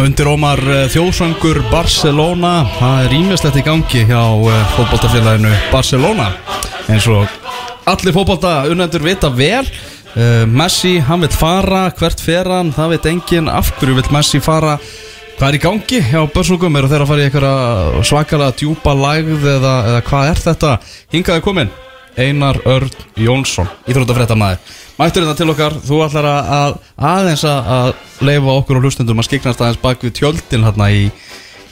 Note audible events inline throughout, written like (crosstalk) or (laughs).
undir Ómar eh, þjóðsöngur Barcelona. Það er ímestlegt í gangi hjá fótboltafélaginu Barcelona. Eins og allir fótbolta unnendur vita vel uh, Messi, hann vil fara, hvert fer hann það veit enginn, af hverju vil Messi fara? Hvað er í gangi hjá börsungum eru þeir að fara í eitthvað svakalega djúpa lægð eða, eða hvað er þetta? Hingaði komin Einar Örn Jónsson, íþróttafréttamaður Mættur þetta til okkar, þú ætlar að, að aðeins að, að leifa okkur og hlustendum að skiknast aðeins bak við tjöldin hérna í,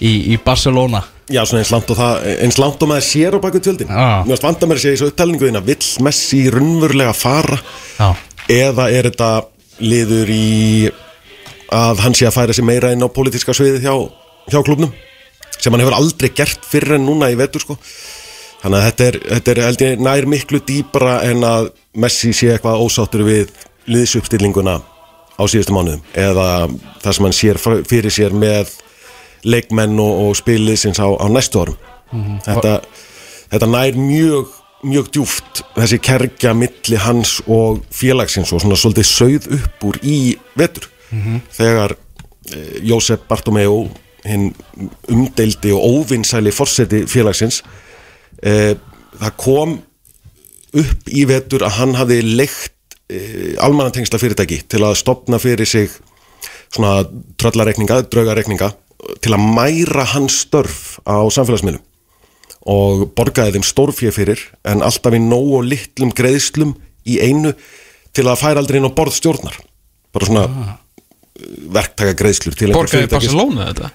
í, í Barcelona. Já, svona eins langt og það, eins langt og maður sér á baku tjöldin. Já. Mér varst vanda mér að segja í svo upptalningu þína Vill Messi raunverulega fara? Já, Eða er þetta liður í að hann sé að færa sig meira inn á pólitíska sviðið hjá, hjá klubnum sem hann hefur aldrei gert fyrir en núna í vetur sko Þannig að þetta er, þetta er held ég nær miklu dýbra en að Messi sé eitthvað ósáttur við liðsuppstillinguna á síðustu mánuðum. Eða það sem hann sér fyrir sér með leikmenn og, og spiliðsins á, á næstu árum. Þetta, þetta nær mjög mjög djúft þessi kerkja milli hans og félagsins og svona svolítið sauð upp úr í vetur. Þegar eh, Jósef Bartomeu hinn umdeildi og óvinnsæli forseti félagsins það kom upp í vetur að hann hafi leikt eh, almannatengsla fyrirtæki til að stopna fyrir sig svona tröllareikninga, draugareikninga til að mæra hans störf á samfélagsmiðlum og borgaði þeim stórfjöð fyrir en alltaf í nóg og litlum greiðslum í einu til að færa aldrei inn á borð stjórnar bara svona ah. verktaka greiðslur Borgaði. Barcelona þetta?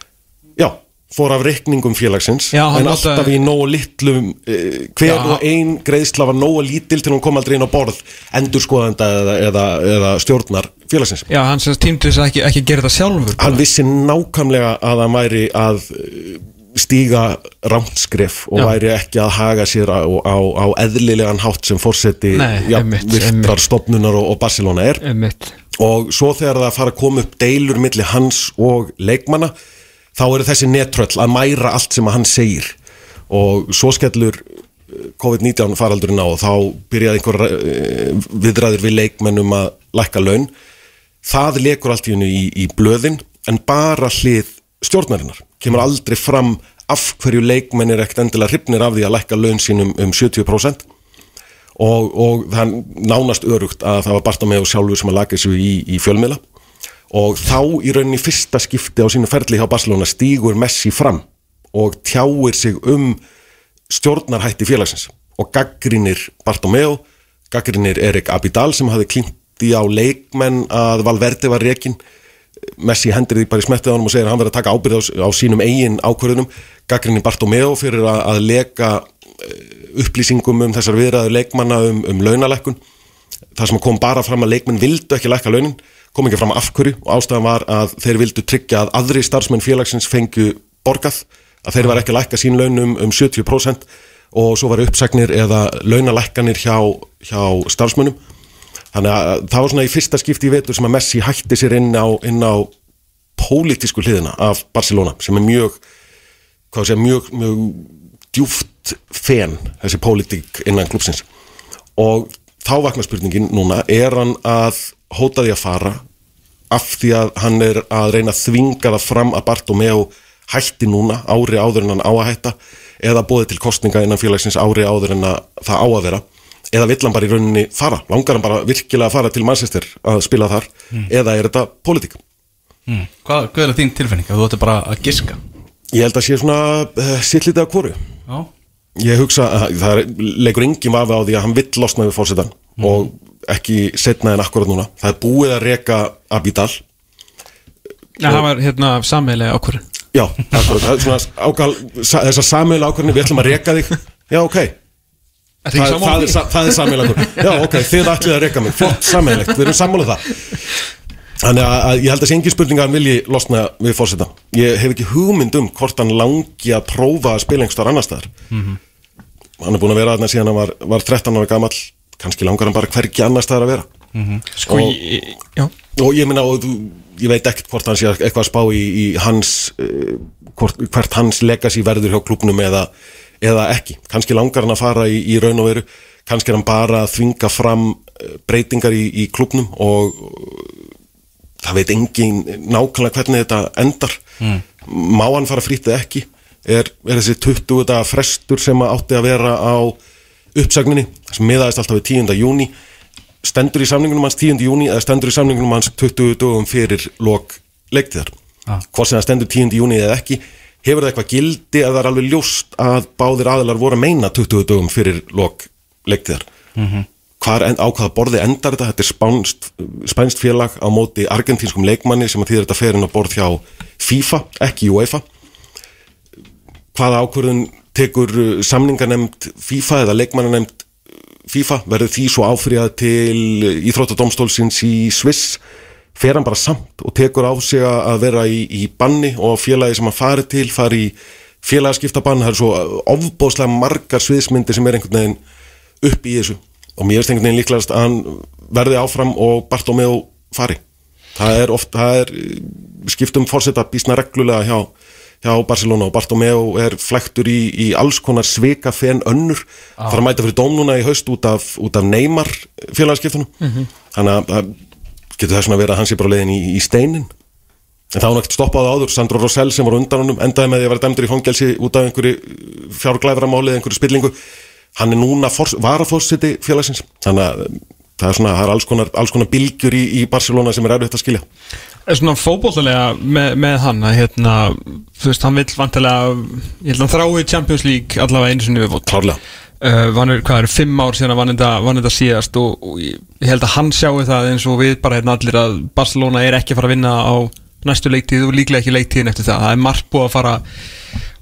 Já, fór af reikningum félagsins Já, en notaði- alltaf í nógu litlum uh, hver Já. og ein greiðsla var nógu lítil til hún kom aldrei inn á borð endurskoðanda eða, eða, eða stjórnar félagsins Já, hann sem tímdi þess að ekki, ekki gera þetta sjálfur hann vissi nákvæmlega að hann væri að uh, stíga rántskref og Já. væri ekki að haga sér á, á, á eðlilegan hátt sem fórseti einmitt. stopnunar og, og Barcelona er Einmitt. og svo þegar það fara að koma upp deilur milli hans og leikmanna þá eru þessi netröll að mæra allt sem að hann segir. Og svo skellur eh, COVID-19 faraldurinn á og þá byrjaði einhver uh, viðræður við leikmennum að lækka laun. Það lekur allt í hennu í, í blöðin en bara hlið stjórnarinnar. Kemur aldrei fram af hverju leikmenn er ekkert endilega hrifnir af því að lækka laun sínum um 70% og, og það nánast örugt að það var Bartomeu sjálfur sem að laga þessu í, í fjölmiðla og þá í rauninni fyrsta skipti á sínu ferli hjá Barcelona stígur Messi fram og tjáir sig um stjórnarhætti félagsins. Og gaggrinir Bartomeu, gaggrinir Erik Abidal sem hafði klínt í á leikmenn að Valverde var rekin Messi hendur því bara í smettið á honum og segir að hann verður að taka ábyrð á, á sínum eigin ákvörðunum. Gaggrinir Bartomeu fyrir að, að leka eh, upplýsingum um þessar viðræður leikmanna um, um launalekkun það sem kom bara fram að leikmenn vildu ekki lækka launin, kom ekki fram af hverju og ástæðan var að þeir vildu tryggja að aðri starfsmenn félagsins fengju borgað, að þeir var ekki að lækka sín launum um 70% og svo var uppsagnir eða launalækkanir hjá, hjá starfsmönnum. Þannig að það var svona í fyrsta skipti í vetur sem að Messi hætti sér inn á, á pólitísku hliðina af Barcelona sem er mjög hvað sé, mjög, mjög djúft fen þessi pólitík innan klubsins og þá vakna spurningin núna er hann að hóta því að fara af því að hann er að reyna að þvinga það fram að Bartomeu hætti núna ári áður en hann á að hætta eða bóði til kostninga innan félagsins ári áður en að það á að vera eða vill hann bara í rauninni fara? Langar hann bara virkilega að fara til Manchester að spila þar? Eða er þetta pólitík? Mm. hvað, hvað er þín tilfinning? Þú ætti bara að giska? Ég held að sé svona uh, sittlítið að Já, Ég hugsa að það er, leikur engin vafi á því að hann vill losna við fórsetan og ekki setna en akkurat núna. Það er búið að reka Abidal. Já, það var hérna sammeðlega ákvörðin Já, akkurat. Það er svona ákal, sa, þessar sammeila ákvörðinu, við ætlum að reka þig. Já, ok. Þetta Það, það, er, það er sammeila ákvörðinu. Já, ok, þið ætlið að reka mig. Flott sammeilegt, við erum sammálað það. Þannig að, að ég held að sé engin spurning að hann vilji losna við fórseta Ég hef ekki hugmynd um hvort hann langi að prófa að spila einhver annar staðar Hann er búin að vera þarna síðan hann var, var 13 ára gamall kannski langar hann bara hvergi annar staðar að vera. Sko, Og- ég, og ég minna og þú, ég veit ekkert hvort hann sé eitthvað að spá í, í hans uh, hvort, hvert hans legacy verður hjá klubnum eða, eða ekki. Kannski langar hann að fara í, í raun og veru. Kannski er hann bara að þvinga fram eh, breytingar í, í klubnum og það veit engin nákvæmlega hvernig þetta endar. Má hann fara frýtt eða ekki? Er, er þessi 20 daga frestur sem átti að vera á uppsagninni sem miðaðist alltaf við 10. júni stendur í samningunum hans 10. júni eða stendur í samningunum hans 20 dögum fyrir lok leiktíðar Ah. hvort sem það stendur 10. júni eða ekki hefur það eitthvað gildi að það er alveg ljóst að báðir aðilar voru að meina 20 dögum fyrir lok leiktíðar hvar en, á hvaða borði endar þetta þetta er spánst, spænst félag á móti argentínskum leikmanni sem að þýðir þetta fer inn á borð hjá FIFA, ekki UEFA hvaða ákvörðun tekur uh, samninganemnd FIFA eða leikmannanemnd FIFA verður því svo áfriðað til Íþróttadómstólsins í Sviss fer hann bara samt og tekur á sig að vera í, í banni og félagi sem hann fari til fari í félagaskiptabann það er svo ofbóðslega margar sviðsmyndir sem er einhvern veginn upp í þessu. Og mér finnst einhvern veginn líklegast að hann verði áfram og Bartomeu fari. Það er oft, það er skiptum fórseta býsna reglulega hjá, hjá Barcelona og Bartomeu er flæktur í, í alls konar svika fenn önnur þarf að mæta fyrir dóm núna í haust út af, út af Neymar félagaskiptunum. Þannig að það getur þess að vera að hann sé bara leiðin í, í steinin en það var náttúrulega stoppað áður. Sandro Rosell sem var undan honum endaði með því að vera dæmdur í fangelsi út af einhverju fjárglæframáli eða einhverju spillingu. Hann er núna varafórsiti félagsins. Þannig að um, það er svona það er alls konar, alls konar bylgjur í, í Barcelona sem er erfitt að skilja. Er svona fótbollalega með, með hann að hérna, þú veist, hann vill vantilega, ég held að hann þrái Champions League allavega einu sinni við fót klárlega. Uh, hann er, hvað er, fimm ár síðan að vann þetta, síðast og, og ég ég held að hann sjáu það eins og við bara hérna allir að Barcelona er ekki að fara að vinna á næstu leiktíð og líklega ekki leiktíðin eftir það. Það er margt búið að fara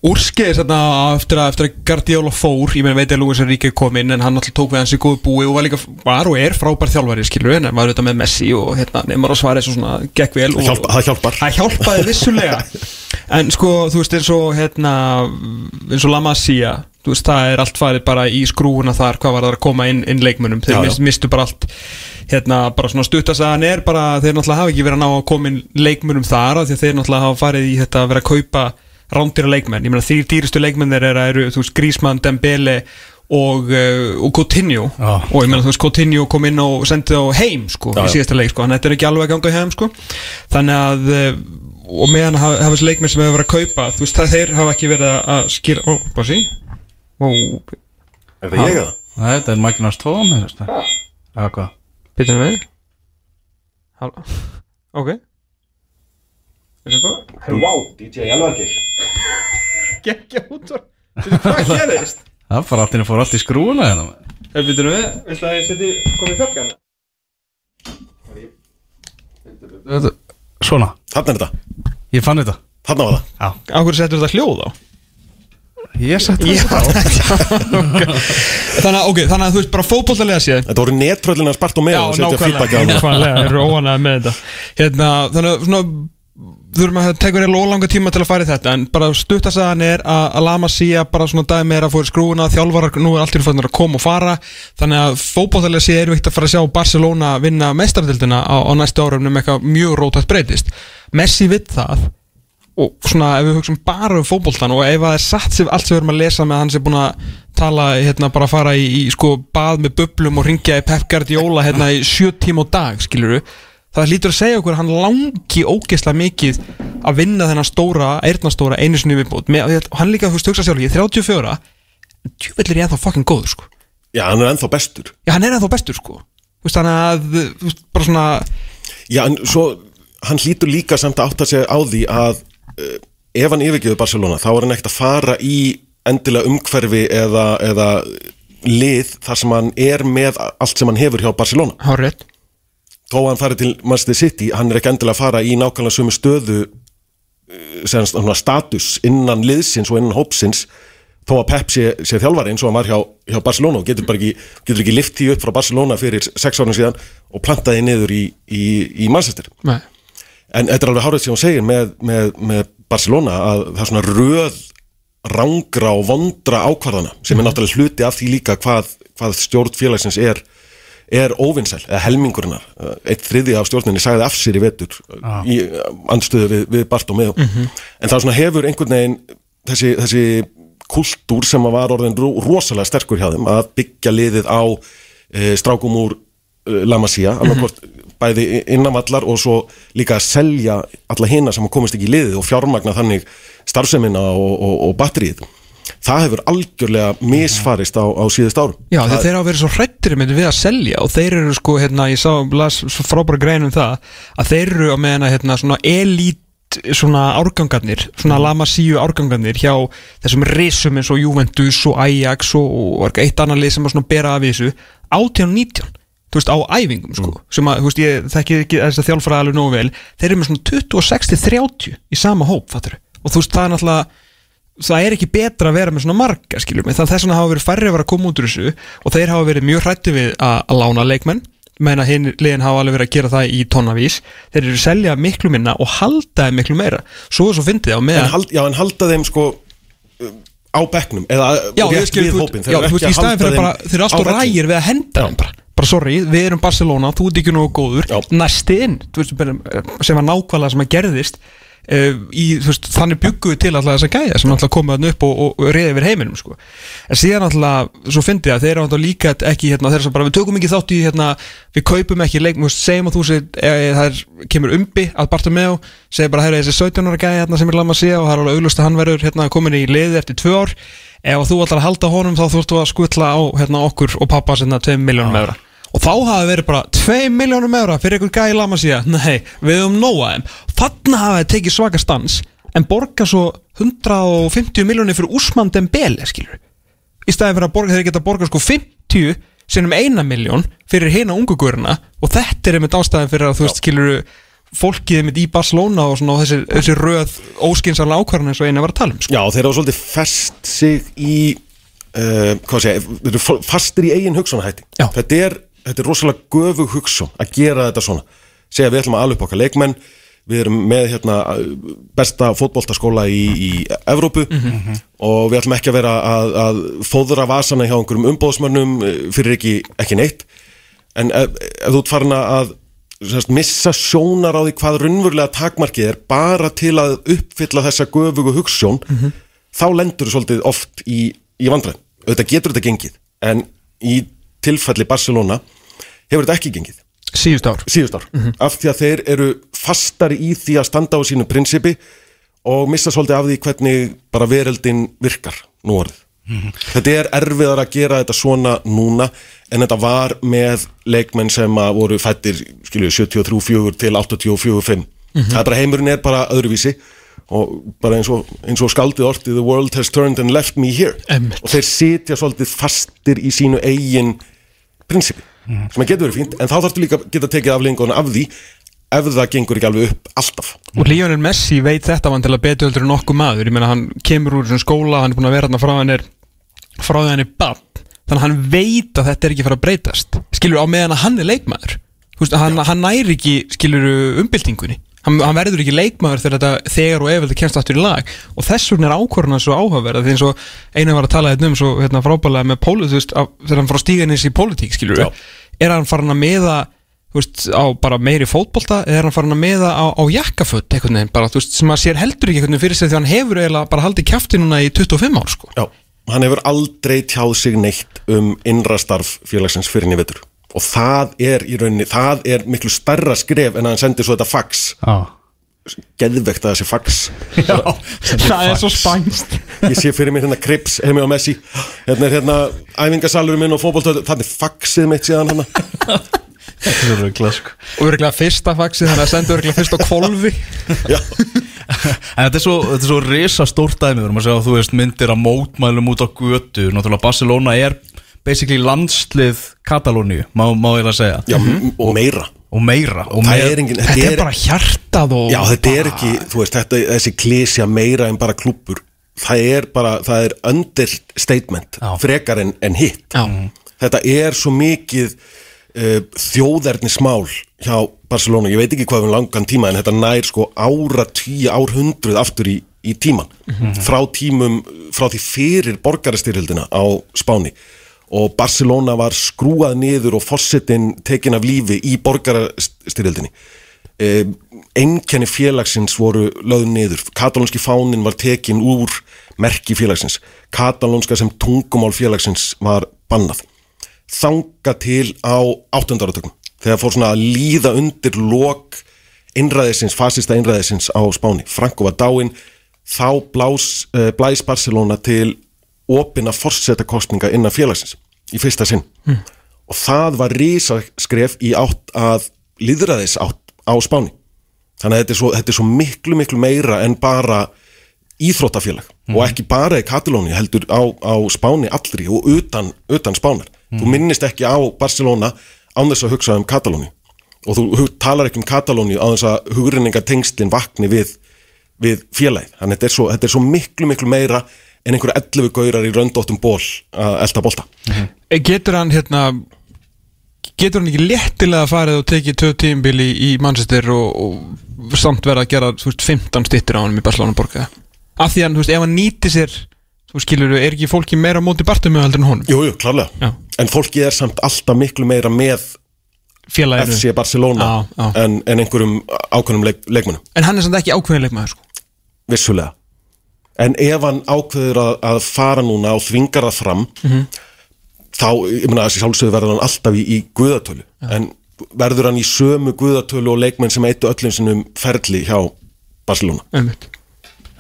úrskeiðis þarna eftir eftir að Guardiola fór. Ég meina veit að Luis Enrique kom inn en hann alltaf tók við hans í góð búi og var líka var og er frábær þjálfari skilur en var auðvitað með Messi og hérna Neymar og Suárez og svona gekk vel og, Hjálpa, það hjálpaði vissulega (laughs) En sko, þú veist, eins og hérna eins og La Masia þú veist, það er allt farið bara í skrúuna þar hvað var það að koma inn, inn leikmunum þeir Já, já. mist, mistu bara allt hérna, bara svona stuttasagan er bara þeir náttúrulega hafa ekki verið að ná að koma inn leikmunum þar af því að þeir náttúrulega hafa farið í þetta að vera að kaupa rándýra leikmenn, ég meina þrýr dýristu leikmennir eru, eru þú veist, Grísmann, Dembele og, uh, og Coutinho. Já. og ég meina þú veist, Coutinho kom inn og sendi á heim, sko, Já, í síðasta leik, sko, hann þetta er ekki alveg að ganga heim, sko. Þannig að uh, og meðan hafa þessi leikmenn sem hefur verið að kaupa þú veist, það þeir hafa ekki verið að skýra ó, bara sí ó, Er það ég eða? Nei, þetta er Magnús Tóm eða hvað? Býtum við Ok. Er það góð? Wow, DJ Elvargir Gekkja út hvað gerðist? Það fara allt inn að fóra allt í skrúuna hérna. Er býtum við Viltu að ég seti komið? Þetta- Svona, Þarna er þetta, ég fann þetta. Þarna var það. Á hverju settur þetta hljóð á? ég setti Já, þetta á. (laughs) Þannig að, ok, þannig að þú veist bara fótbollalega séð. Þetta voru netröllina spart og með Já, nákvæmlega, nákvæmlega, eru óanæði með þetta. Hérna, þannig að svona þurfum að það tekur eiginlega langa tíma til að fara í þetta en bara stuttasagan er að, að Lama Sia bara svona dæmi er að fóra skrúuna þjálfarar nú er allt í fannir að koma og fara þannig að fótballtælega sé er vikt að fara að sjá Barcelona vinna meistardildina á, á næstu árum um eitthvað mjög rótætt breytist. Messi vitt það og svona ef við hugsaum bara um fótboltan og ef það er satt sem allt sem við erum að lesa með hann sem er búin að tala hérna bara að fara í, í sko bað með bublum og ringja í Pep Guardiola hérna í sjö tíma á dag skiluru það lítur að segja okkur að hann langi ógeðslega mikið að vinna þennan stóra eirnastóra einu sinni og hann líka þú veist hugsa sjálf ég er 34 djúvill er ég ennþá fucking góður sko. Já, hann er ennþá bestur. Já hann er ennþá bestur sko. Þannig að þú veist, bara svona Já, en svo, hann hlýtur líka samt að átta sig á því að uh, ef hann yfirgeður Barcelona þá er hann ekkert að fara í endilega umhverfi eða, eða lið þar sem hann er með allt sem hann hefur hjá Barcelona. Hár rétt þó að hann fari til Manchester City hann er ekki endilega að fara í nákvæmlega sömu stöðu uh, sem svona status innan liðsins og innan hópsins þó að Pep sé, sé þjálfari eins og hann var hjá, hjá Barcelona og getur ekki, getur ekki lift því upp frá Barcelona fyrir sex árum síðan og plantaði niður í, í, í Manchester Nei. En þetta er alveg hárið sem hún segir með, með, með Barcelona að það er svona röð rángra og vondra ákvarðana sem er náttúrulega hluti af því líka hvað, hvað stjórn félagsins er er óvinnsæl, eða helmingurinnar eitt þriði af stjórninni sagði af sér í vetur Ah. í andstöðu við, við Bart og með en það svona hefur einhvern veginn þessi, þessi kultúr sem var orðin ro- rosalega sterkur hjá þeim að byggja liðið á e, strákum úr e, La Masia annarkvort bæði innanvallar og svo líka að selja alla hina sem komist ekki í liðið og fjármagna þannig starfsemina og, og, og batterið það hefur algjörlega misfarist á, á síðust árum. Já, þeir, þeir hafa verið svo hrættir með við að selja og þeir eru sko, hérna, ég sá, las frábæra grein um það að þeir eru að, hérna, svona elít svona árgangarnir, svona lama síu árgangarnir hjá þessum risum eins og Juventus og Ajax og, og eitt annar lið sem að svona bera af þessu 18-19 þú veist, á æfingum sko, sem að, þú veist, ég þekki ekki þess að þjálfara alveg nógu vel, þeir eru með svona 26-30 í sama hóp, fattur og þú veist, það er náttúrulega það er ekki betra að vera með svona marga skiljum þannig að þess vegna hafa verið færri að vera að koma út úr þessu og þeir hafa verið mjög hrætti við að, að lána leikmenn. Menn að hinn liðin hafa alveg verið að gera það í tonnavís þeir eru að selja miklu minna og halda þeim miklu meira. Svo er svo fyndið á en, meðan hald, já, en halda þeim sko á bekknum eða Já, rétt við hópin já, þú veist, í staðin fyrir að bara, þeir eru alltaf rægir við að henda þeim bara, bara sorry, við erum Barcelona, þú ert ekki nógu góður, Já. næsti inn þú veist, bara, eh, sem var nákvæmlega sem að gerðist í, þú veist, þannig bygguðu til alltaf þessa gæja sem alltaf komið hann upp og, og, og reyði yfir heiminum, sko. En síðan alltaf, svo fyndi ég að þeir eru alltaf líka ekki, hérna, þeir eru svo bara, við tökum ekki þátt í hérna, við kaupum ekki leik, þú segjum að þú sé, e, það er, kemur umbi að Bartomeu, segir bara, herra, þessi 17 ára gæja hérna, sem er lama að sé og það er alveg auglust að hann verður hérna, komin í liði eftir tvö ár. Ef þú að halda honum þá þurftu að skutla á hérna, okkur og pappa sinna 2 miljónum eura og þá hafi verið bara 2 miljónum eura fyrir einhver gæði lama síða nei, við höfum nóa þeim. Þannig hafi þeir tekið svaka stans en borga svo 150 miljónir fyrir Úsmann Dembele skilur í staðin fyrir að borga, þeir geta borga sko 50 sinnum eina miljón fyrir hina ungugurina og þetta er einmitt ástæðin fyrir að þú veist skilur fólkið einmitt í Barcelona og svona og þessi, þessi röð óskinsarlega ákvarðan eins og eina var að tala um sko. Já, þeir hafa svolítið fest sig í uh, hvað sé, þeir eru fo- fastir í eigin hugsunahætti þetta er, þetta er rosalega göfug hugsun að gera þetta svona. Segja við ætlum að alveg okkar leikmenn við erum með hérna besta fótboltaskóla í, í Evrópu og við ætlum ekki að vera að, að fóðra vasana hjá einhverjum umbóðsmönnum eh, fyrir ekki, ekki neitt. En ef, ef þú ert farin að sérst, missa sjónar á því hvað raunverulega takmarkið er bara til að uppfylla þessa göfugu hugssjón þá lendur þú svolítið oft í, í vandræðum. Auðvitað getur þetta gengið. En í tilfelli Barcelona hefur þetta ekki gengið. Síðust ár. Síðust ár. Af því að þeir eru fastari í því að standa á sínu prinsipi og missa svolítið af því hvernig bara veröldin virkar nú orðið. Þetta er erfiðar að gera þetta svona núna en þetta var með leikmenn sem að voru fættir skilju 73-4 til 84-5 það er bara heimurinn er bara öðruvísi og bara eins og, eins og skaldið ortið the world has turned and left me here. Einmitt. og þeir sitja svolítið fastir í sínu eigin prinsipi sem að getur verið fínt en þá þarfstu líka að geta tekið afleðinguna af því ef það gengur ekki alveg upp alltaf. Og Lionel Messi veit þetta vann til að betur en nokkuð maður. Ég meina hann kemur úr þessum skóla Hann er búin að vera þarna frá hann er Frá því hann er bann Þannig að hann veit að þetta er ekki fara að breytast. Skilur á meðan að hann er leikmaður. Veist, hann, hann næri ekki, skilur, umbyltingunni hann, hann verður ekki leikmaður þegar þetta þegar og ef þetta kemst aftur í lag. Og þess vegna er ákvörðuna svo áhugaverða því eins og einu var að tala þetta um svo hérna, frábælega með pólitík, þegar hann stíga inn í pólitík, skilur Já. er hann farin að meða veist, á bara meiri fótbolta eða er hann farin að meða á, á jakkaföt einhvern veginn, bara, þú veist, sem að sér heldur ekki veginn fyrir sig því hann hefur eiginlega bara haldið kjafti núna í 25 ár, sko. Já, hann hefur aldrei tjáð sig neitt um innra starf félagsins fyrir henni vetur og það er í rauninni, það er miklu starra skref en að hann sendir svo þetta fax. Já, geðvegt að þessi fax. Það er svo spænst. Ég sé fyrir mér hérna Krips, Hemi og Messi. Hérna er hérna æfingasalurinn minn og fótboltöð þannig faxið mitt síðan hann þetta er röglega sko. Og örgulega fyrsta faxið, þannig að senda örgulega fyrst á kvolfi Já, En þetta er svo, þetta er svo risa stórt dæmi Við erum að segja að þú veist myndir að mótmælum út á götu. Náttúrulega Barcelona er basically landslið Katalóníu, má, má ég að segja? Já og meira. Og meira og það meira. er engin, þetta er bara hjartað og Já, þetta er ekki, þú veist, þetta, þessi klísja meira en bara klúpur Það er bara, það er understatement Já. frekar en, en hitt. Já. Þetta er svo mikið uh, þjóðernismál hjá Barcelona, ég veit ekki hvað um langan tíma en þetta nær sko ára tíu árhundruð aftur í, í tíman frá tímum, frá því fyrir borgarastyrjöldina á Spáni og Barcelona var skrúað niður og fossetin tekin af lífi í borgarastyrjöldinni. Eh, einkenni félagsins voru lögð niður, katalónski fánin var tekin úr merki félagsins. Katalónska sem tungumál félagsins var bannað. Þanga til á áttundarartökum þegar fór svona að líða undir lok innræðisins, fasista innræðisins á Spáni, Franco var dáinn. Þá blás, uh, blæs Barcelona til opina forsetakostninga innan félagsins í fyrsta sinn. Og það var rísaskref í átt að líðræðis átt á Spáni. Þannig að þetta er svo, þetta er svo miklu miklu meira en bara íþróttafélag. Og ekki bara í Katalóni heldur á, á Spáni allri og utan, utan Spánar. Þú minnist ekki á Barcelona án þess að hugsa um Katalóni og þú talar ekki um Katalóni á þess að hugrinninga tengslinn vakni við, við félagið. Þannig að þetta er, svo, þetta er svo miklu miklu meira en einhverja 11 gaurar í röndóttum ból að elda bolta. Eh, Getur hann hérna Getur hann ekki léttilega farið og tekið tvö tímbili í Manchester og, og samt verið að gera veist, 15 stittir á hann í Barcelona borga af því að veist, ef hann nýti sér skilur, er ekki fólki meira á móti Bartumeu heldur en honum? Jú, jú, klárlega. Já. en fólki er samt alltaf miklu meira með félaginu. FC Barcelona Já, já. En, en einhverjum ákveðnum leik, leikmunum en hann er samt ekki ákveðinleik maður sko. vissulega en ef hann ákveður að, að fara núna og þvingar það fram Mhm. þá, ég meina að sjálfsögðu verður hann alltaf í, í guðatölu. En verður hann í sömu guðatölu og leikmenn sem eittu öllum sinnum ferli hjá Barcelona? Einmitt.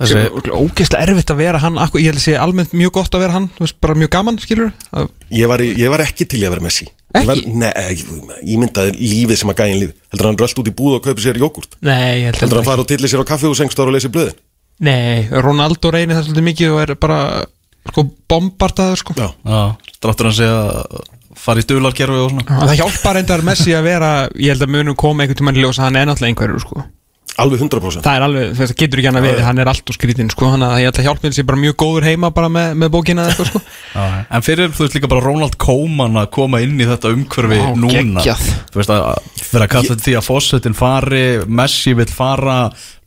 Þessi- Sem er ógeðslega erfitt að vera hann akkur, ég held að sé almennt mjög gott að vera hann bara mjög gaman, skilur að, ég var, í- ég var ekki til að vera Messi. Ég var, nei, ég, myndaði lífið sem að gæin líf heldur hann rölt út í búð og kaupi sér jógurt Nei, ég held heldur að hann fara og tilli sér á kaffi og lesi blöðin Nei, Ronaldo reynir það svolítið mikið og er bara sko, bombardaður sko. Já, Já, dráttur hann sé að fara í stuðlarkerfi og svona Það hjálpar reyndar Messi að vera Ég held að munum koma einhvern tímann í ljós að hann er náttúrulega einhverjur sko. Alveg 100% Það er alveg, það getur ekki hann að verið Hann er allt og skrítinn sko. Þannig að ég held að hjálpa sér bara mjög góður heima bara með, með bókina eða eitthvað sko. (laughs) Já, En fyrir þú veist líka bara Ronald Koeman að koma inn í þetta umhverfi Vá, núna geggjað. Þú veist að vera að kalla þetta því að Fossetin fari, Messi vill fara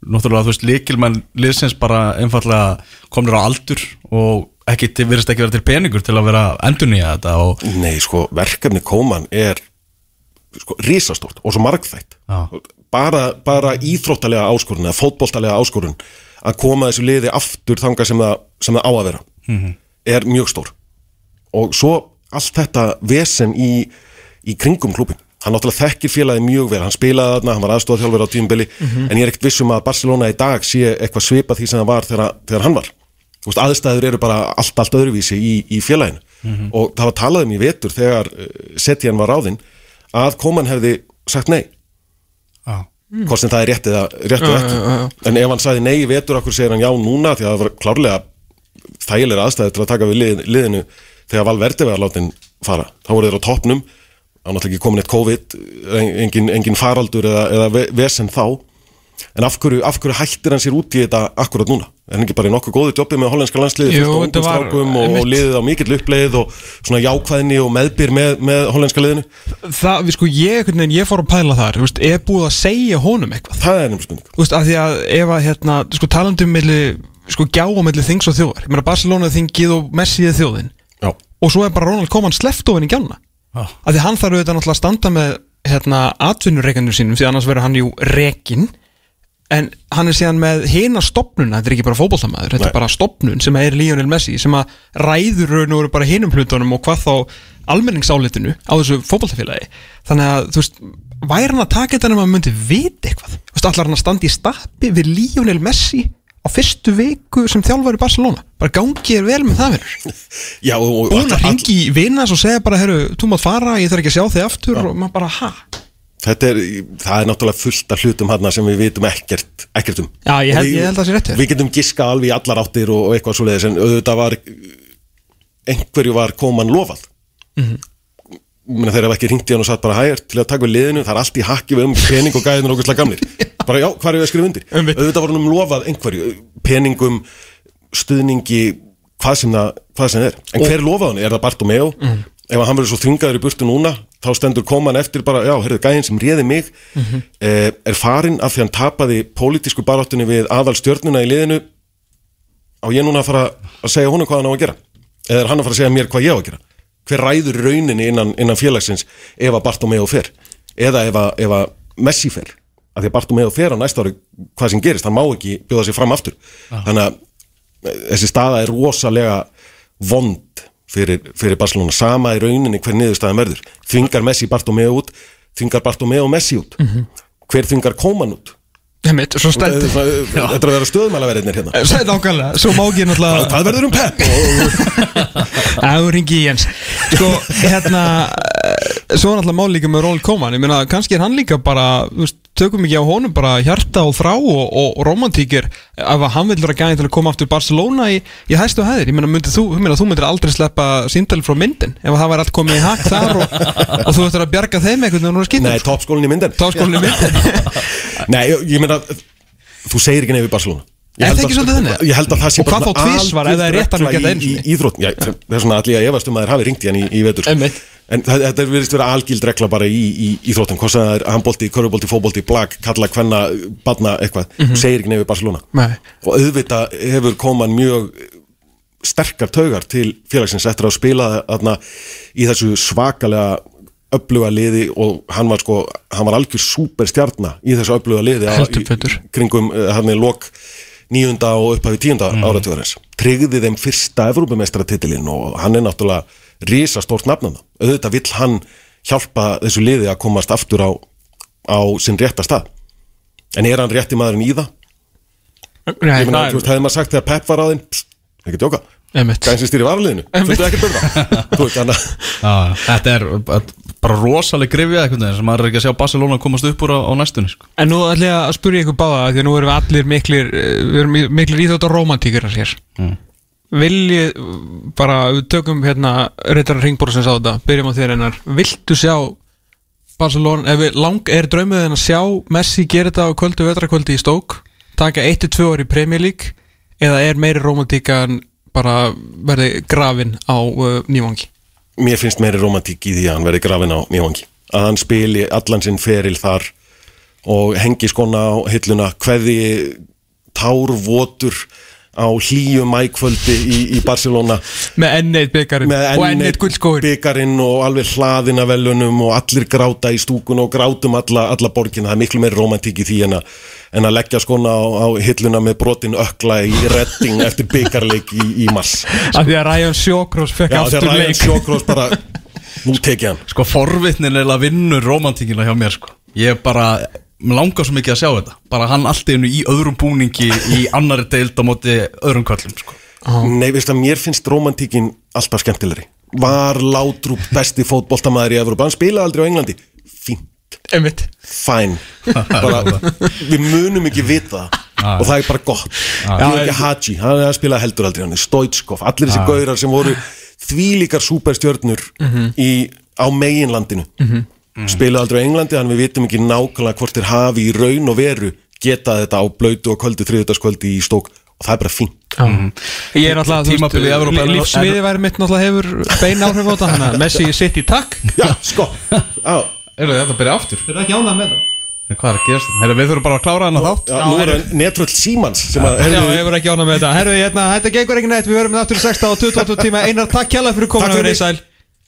Náttúrulega þú veist líkilmenn liðsins bara einfallega komnir á aldur og ekki, virðist ekki vera til peningur til að vera endurnýja þetta og Nei, sko, verkefni Kóman er sko, risastórt og svo margþætt Já. Bara, bara íþróttalega áskorun eða fótboltalega áskorun að koma þessu liði aftur þanga sem það, sem það á að vera er mjög stór. Og svo allt þetta vesen í, í kringum klubin hann náttúrulega þekkir félagi mjög vel. Hann spilaði þarna, hann var aðstofþjálfur á tímbili en ég er ekkert vissum að Barcelona í dag sé eitthvað svipað því sem það var þegar, þegar hann var. Þú veist, aðstæður eru bara allt, allt öðruvísi í, í félaginu. Og það var talað um í vetur þegar uh, Setjan var ráðinn að Koman hefði sagt nei. Hvort sem það er rétt eða, rétt eða ekki en ef hann sagði nei vetur okkur segir hann já núna? Því að það var klárlega þægilega aðstæður til að taka við lið, liðinu þegar Valverde var látin fara. Þá voru þeir á toppnum. Þá náttúrulega ekki komin eitt COVID engin, engin faraldur eða, eða ve- vesen þá en af hverju, af hverju hættir hann sér út í þetta akkurat núna? Er hann ekki bara í nokkuð góðu jobbi með hollenska landsliði Jú, fullt af þetta ungum var strákum og, og liðið á mikill uppleið og svona jákvæðni og meðbyr með, með hollenska liðinu? Það, við sko, ég, ég fór að pæla þar veist, Er búið að segja honum eitthvað? Það er nefnir spurning. Þú veist, af því að ef að, hérna, sko, talandi um milli, sko, gjá á milli þings og þjóðar Ég meina, Barcelona þingið og Messi er þjóðin já, Og svo er bara Ronald Koeman sleppt ofin í gjána Já. Af því hann þarf auðvitað náttúrulega að standa með, hérna, atvinnureikandur sínum Því annars verður hann jú rekin En hann er síðan með hina stopnuna Þetta er ekki bara fótboltamaður, þetta er bara stopnun sem er Lionel Messi Sem að ræður raun og veru bara hinum hlutunum Og hvað þá almenningsálitinu á þessu fótboltafélagi. Þannig að, þú veist, væri hann að taka þetta nema að myndi vita eitthvað? Þú veist, allar hann að standa í stappi við Lionel Messi á fyrstu viku sem þjálfari Barcelona? Bara gangi er vel með það verður og, að ringi í vinnas og segja bara herru, þú mátt fara, ég þarf ekki að sjá þig aftur og maður bara, ha? Er, það er náttúrulega fullt af hlutum hann sem við vitum ekkert, ekkert um Já, ég held- ég held að það sé rétt hjá þér. Við getum giska alveg í allar áttir og, og eitthvað svoleiðis en auðvitað var einhverju var koman lofað mm. -hmm. þeir hafa ekki ringt í hann og sagt bara hægir til að taka við liðinu, það er allt í hakki við um pening og gæðin og okkur slag gamlir bara já, hvað er við að skrifa undir? Einmitt. auðvitað var hann um lofað einhverju peningum, stuðningi hvað sem það, hvað sem er en hver lofaði hann? Er það Bartomeu? Ef hann verður svo þungaður í burtu núna þá stendur koman eftir bara, já, heyrðu, gæðin sem réði mig eh, er farin af því hann tapaði pólitísku baráttunni við aðal stjörnuna í liðinu. Á ég núna að fara að segja honum hvað hann á að gera? Eða er hann að fara að segja mér hvað ég á að gera? Hver ræður rauninni innan, innan félagsins ef að Bartomeu fer? Eða ef að, ef að Messi fer? Af því að Bartomeu fer á næsta ári hvað sem gerist, hann má ekki bjóða sig fram aftur. Þannig að eh, þessi staða er rosalega vond fyrir, fyrir Barcelona. Sama í rauninni hver niðurstaðan verður. Þvingar Messi Bartomeu út þvingar Bartomeu Messi út. Hver þvingar Koman út? Stætt þetta er að vera stöðmælaverðinir hérna. Sæði nákvæmlega, svo má ekki náttúrulega hvað verður um Pep? (laughs) Að þú ringi í Jens. Sko, hérna eh, Svo er náttúrulega mál líka með Ronald Koeman. Ég meina, kannski er hann líka bara veist, Tökum ekki á honum bara hjarta og þrá Og, og romantíkir Ef að hann vil vera gæðin til að koma aftur Barcelona í, í hæstu hæðir. Ég meina, þú, þú myndir aldrei sleppa síndali frá myndin Ef að það væri allt komið í hakt þar Og, og þú ættir að bjarga þeim eitthvað Þegar hún er skýttur nei, toppskólinn í myndin Táskólinni myndin (laughs) nei, ég, ég meina þú segir ekki nefnir Barcelona Ég Er held það að-? Ég held að það sé Og það er einu regla í, í íþrótt Já, það er svona allir að efast um að þeir hafi ringt í hann í, í vetur sko. En það, þetta virðist vera algild regla bara í, í íþróttum. Hvort það er handbólti, körfubolti, fótbolti, blag, kalla, kvenna, badna, eitthvað. Þú segir ekki nefnir Barcelona. Nei. Og auðvitað hefur koman mjög sterkar taugar til félagsins eftir að spila þarna í þessu svakalega öfluga liði og hann var sko hann var algjör superstjarna í þessu öfluga liði kringum eh, hann er lok nýjunda og upphafi tíunda mm. áratugurins tryggði þeim fyrsta Evrópumeistratitilinn og hann er náttúrulega risastórt nafnana auðvitað vill hann hjálpa þessu liði að komast aftur á, á sinn rétta stað en er hann rétti maðurinn í það? Nei, Ég meina, þú veist, hefði maður sagt þegar Pep var á þinn ekki djóka, Gæðin sem ekkert það (laughs) Þú veist, þannig að- Já, þetta er bara rosaleg grifja eitthvað sem maður er ekki að sjá Barcelona komast upp úr á, á næstunni sko. En nú ætlum ég að spyrja ykkur báða Því að nú erum við allir miklir eh, Við erum miklir íþjótt og romantíkir hér. Mm. Viljið bara Við tökum hérna Rittar Ringborgsins á þetta Byrjum á þér einar. Viltu sjá Barcelona Ef við lang er draumuðin að sjá Messi gera þetta á kvöldu vetrakvöldi í stók Taka 1-2 ári í Premier League Eða er meiri romantíka en bara verði grafin á uh, nývangi. Mér finnst meiri romantík í því að hann verði grafin á Mjövangi að hann spili allan sinn feril þar og hengi skona á hilluna hverði tárvotur á hlýju mækvöldi í, í Barcelona. Með enneitt byggarinn með Og enneitt guldskóin byggarinn og alveg hlaðin af velunum og allir gráta í stúkun og grátum alla, alla borgina, það er miklu meiri romantík í því en að, en að leggja skona á, á hilluna með brotin ökla í redding (laughs) eftir byggarleik í, í mars. Af því að Ryan Sjókrós fekk aftur þegar Ryan leik. Sjókrós bara (laughs) nú tekið hann. Sko forvitnin er að vinnur romantíkina hjá mér sko. Ég bara langar svo mikið að sjá þetta. Bara hann allt einu í öðrum búningi í annari deild á móti öðrum kvöllum sko. Nei, veist að mér finnst romantíkin alltaf skemmtilegri. Var Látrúp besti fótboltamaður í Evrópa Hann spilaði aldrei á Englandi. Fínt, fæn bara, Við munum ekki vita það. Og það er bara gott. Georgi Hadji, hann er að spila heldur aldrei hann Stoitskov, allir þessi gaurar sem voru Þvílíkar superstjörnur í, Á meginlandinu Spilaði aldrei á Englandi Þannig við vitum ekki nákvæmlega hvort þeir hafi í raun og veru Geta þetta á blöytu og kvöldu Þriðutaskvöldi í stók. Og það er bara fínt. Ég er náttúrulega, er- lífsviði væri mitt náttúrulega hefur bein áhrif á þetta Messi sitt í takk. (laughs) Já, sko. (laughs) Er þetta að byrja aftur? Þeir eru ekki ánað með það Hvað er að gerast? Heyrðu, við þurfum bara að klára hennar þátt. já nú er það sem að, Já, heyrðu, ég verð ekki ánað með þetta. Herru, hérna, þetta gengur ekki neitt. Við verðum aftur í 16 og 28 tíma. Einar, takk kjalla fyrir Takk komin fyrir mig. sæl